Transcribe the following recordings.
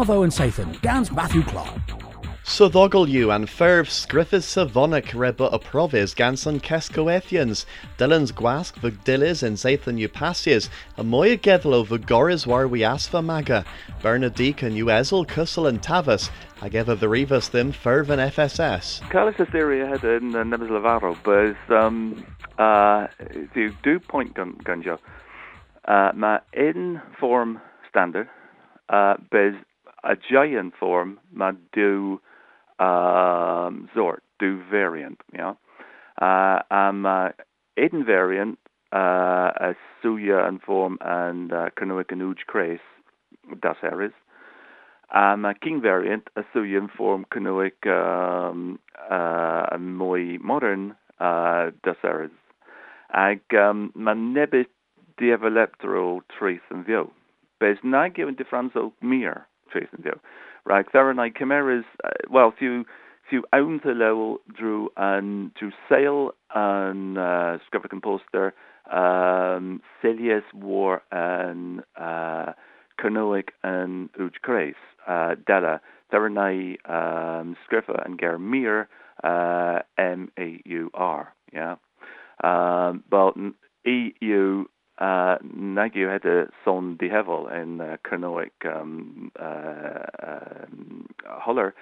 Motho and Sathan, Gans Matthew Clark. Sodogol you and ferv scriffis savonic reba a provis ganson kescoethians, Dylans gwask vugdilis and zathan upasias, a moya gedlo vugoris war we asfa maga, Bernadique and uezel cussel and tavas, ageva verivas them ferv and FSS. Carlos Asteria had in uh, Nemes Lavaro, but um, uh, do, do point gun, gunjo. Uh, ma in form standard, uh, bez a giant form ma do um, Zort, do variant, ja. Uh, am uh, Eden variant, uh, a Suya and form and uh, Canoic and Uj Crace, das Eris. Am a King variant, a Suya and form Canoic um, uh, muy modern, uh, das Eris. Ag um, man nebit dieveleptro trace and view. Bez na given differenzo mir Right, there are chimeras, uh, well, few few own the level drew and drew sail and uh, poster, um, Celius war and uh, Canoic and Uj Grace, uh, Della, there are um, and Germir, uh, M A U R, yeah. Um, uh, Nagu had a son de hevel in uh, Kernoic um, uh, um, holler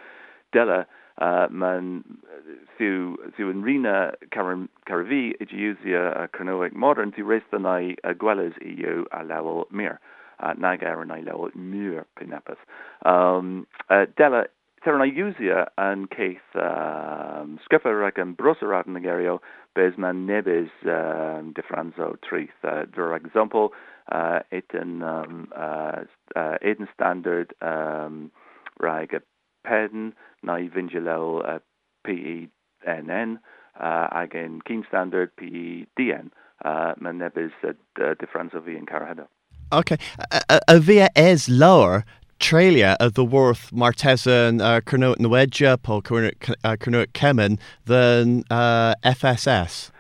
della uh, man thu thu yn rina caravi idiusia uh, Kernoic modern thu rest the nai uh, gwellas eu a level mir uh, nag er nai level mir pinapus um, uh, della Terra usia an case um, skefa rag an brosarad an agerio bez man nebes um, differenzo trith uh, for example uh, it an um, uh, uh, Eden standard um, rag a pen na vingelo uh, PENN uh, again keen standard PEDN uh, man nebes uh, differenzo v in Carahado. Okay, a, a via is lower Trelia a the worth Martezan uh, Cernuit Nwedja po Cernuit Kemen than uh, FSS.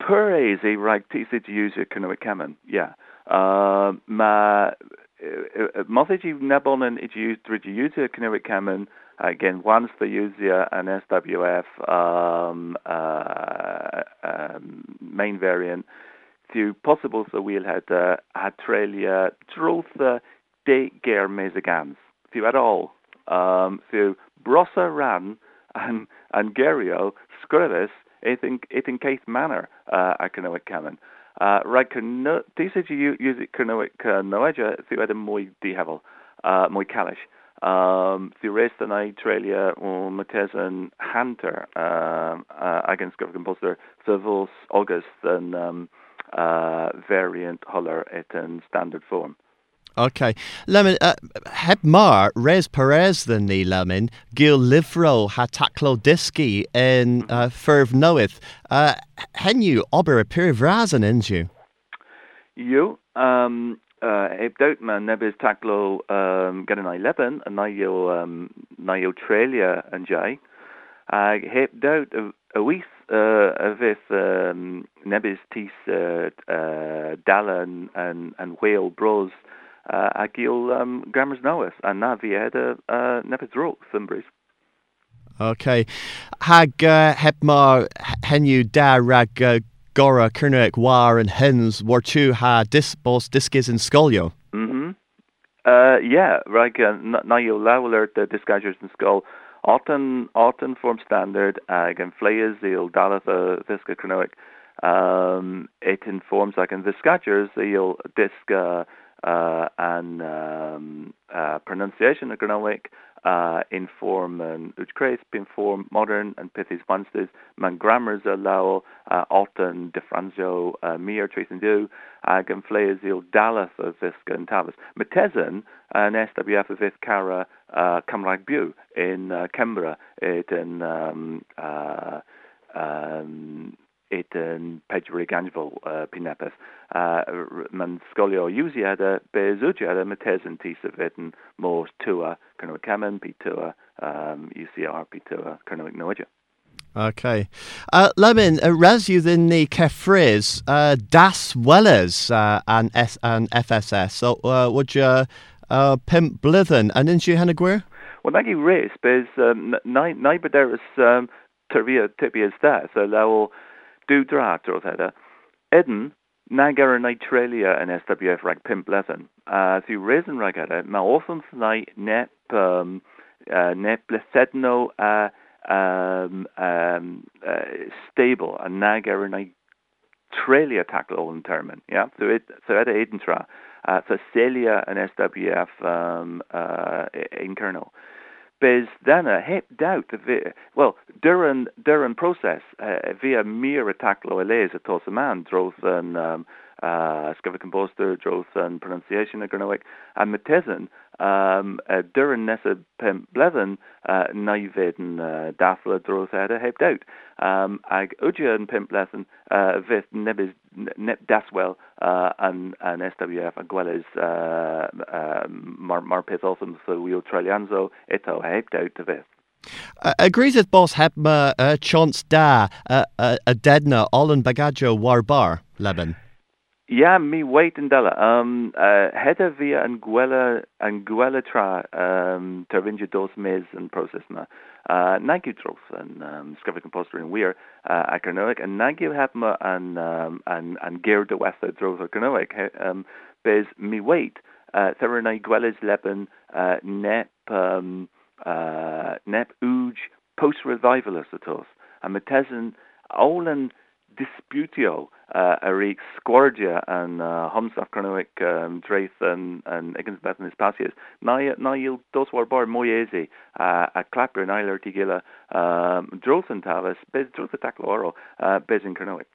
Per easy right TC user Cernuit Kemen, yeah. Uh, ma Mothiji Nebonen it used user Cernuit Kemen again once the user an SWF um, uh, um, main variant few possible so we'll had uh, had Trelia De ger mesagans fiw at all um fiw brosa ran an an gerio scrivis ethin ethin keith manner uh economic canon. Uh right cano ti said you use it canoic uh, noeja fiw at muy dihevel uh um rest an Australia o matesan hunter um uh composer civils august and um uh variant holler et an standard form Ok. Lemon, uh, heb mar res Perez the ni lemon, gil livro ha taclo diski in uh, furv noeth. Uh, hen you ober a pyr vrazen inju? You, um, uh, heb dout taclo um, gan an leben, a na yo, um, na yo trelia an jai. Uh, heb dout a, a wis uh, a vis um, nebis tis uh, uh, dalan and, and whale bros, a gil um, grammars noas a na vi a uh, nepid thumbris. Okay. Hag uh, heb mar henu da rag uh, gora kernuek war and hens war tu ha dis bos diskis in skolio. Mm-hmm. Uh, yeah, rag uh, na yo lawler the discagers in skull. Autumn autumn form standard ag an fléas il dalatha uh, visca cronoic. Um, it informs ag an viscagers il disc uh, and um, uh, pronunciation of Granwick uh, inform and Uchkreis inform modern and Pithis Wanstes man grammars allow uh, often differenzo uh, mir tracing do ag an fléasil dalas of visca and tavis. Metezen an SWF of this cara uh, Cymraeg Bu in uh, Canberra it in um, um, it yn pedwar ganfol uh, pinepeth. Uh, man sgolio usiada be zudiada ma tes yn tis of it yn mor tua cynnig camen pi tua um, UCR pi tua cynnig noedia. Okay. Uh, Lemon, uh, res you then the kefriz, uh, das wellers uh, and, S- and FSS. So, uh, would you uh, pimp blithen, and in you hana gwir? Well, nagi race, bez um, nai nai bederis um, tervia tibia sta, so law dra dros heda. Eden na trelia an SWF rag pimp blithen. Uh, so reason rag heda, ma often nai nep um, uh, nep blesedno uh, um, um, uh, stable a na trelia tackle in termen. Yeah, so it so at Edentra, uh, so Celia and SWF um, uh, in kernel. Bez dana heb doubt well during during process uh, via mere attack lo eles a a droth an um, uh, skyfa composter droth an pronunciation a grannoic a metezen um, uh, during nessa pem bleven uh, naiveden uh, dafla droth ada heb doubt um, ag uja an pimp bleven uh, vith nebis neb daswell uh, an an SWF a gweles uh, uh, mar mar pith also so wheel tralianzo eto heb doubt to vith. Uh, agrees with boss Hebma uh, chance da uh, uh, a dedna all bagajo war bar Lebanon. Ja mi wait in della. Um uh heda via an gwella an gwella tra um tervinja dos mes an process na. Uh nagu tros an um scrive composter in weir uh akernoic an nagu hapma an um an an gear de west dros akernoic um bez mi wait uh there na gwellas leben uh nep um uh nep uj post revivalist atos a metesen all disputio uh, a ri squardia an uh, homsaf cronoic um, draith an an egensbeth an espacius na na il dos war bar moyesi uh, a clapper an eiler tigila um, drothan tavis bez drotha tacloro uh, bez in cronoic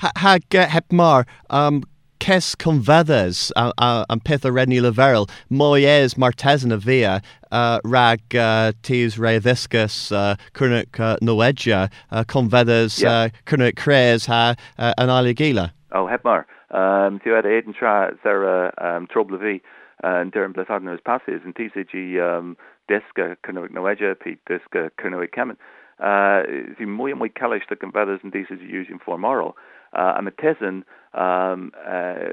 ha, ha hep mar um Kes convedas uh, uh, an pith a redni leveril, moyes martesan a via uh, rag uh, tis reviscus uh, kurnik uh, noedja uh, convedas yeah. uh, kurnik cres ha uh, an aligila. Oh, hepmar. Um, tu ad eden tra zera um, troblevi uh, in derm bletharnos passes and TCG um, deska kurnik noedja pi deska kurnik kemen. Uh, zi muy muy kalish the convedas and TCG using for moral. Uh, a tesan um, uh,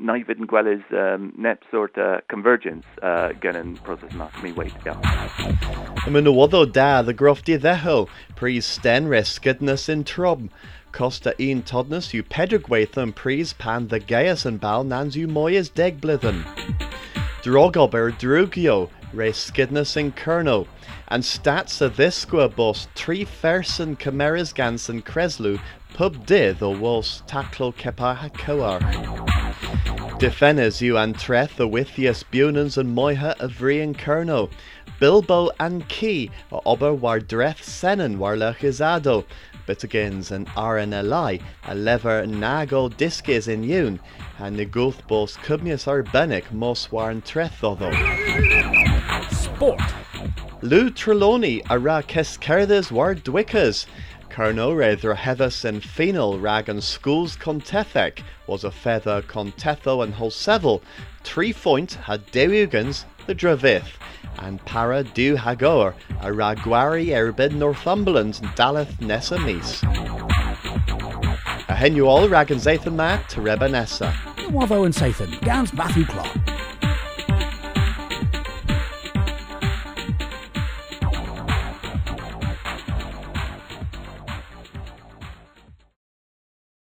naifid yn gwelys um, nep sort of convergence uh, gan yn proses mas mi wait yeah. Ym yn ywoddo da the grofdi ddeho, pris sten resgydnus in trob. Costa un todnus you pedr gweithio pris pan the gaius and bal nans yw moyes deg blydden. Drogober drugio, resgydnus in kerno, and stats a dysgwa bos tri fersen cameras gansen creslu pub dydd o wals taclo cepa ha cywar. Defennes yw an treth o withias bunans yn moiha y vrian cerno. Bilbo and Key o ober war dreth senan war lechizado. Bitagins an RNLI a lever nago discis in yun, and the gulth bos cubnius arbenic mos war an treth oddo. Sport. Lou Trelawney a ra kes war dwickers. Carno réidir hedas an féal rag an schools contethec was a feather contetho and wholesevil, Three foint had deugans the dravith, and para du hagor a ragwari erbid Northumberland daleth nessa mis. A henuol rag an Zathan mat to Reba Nessa. Wavo and Sathan, Gans Matthew Clark.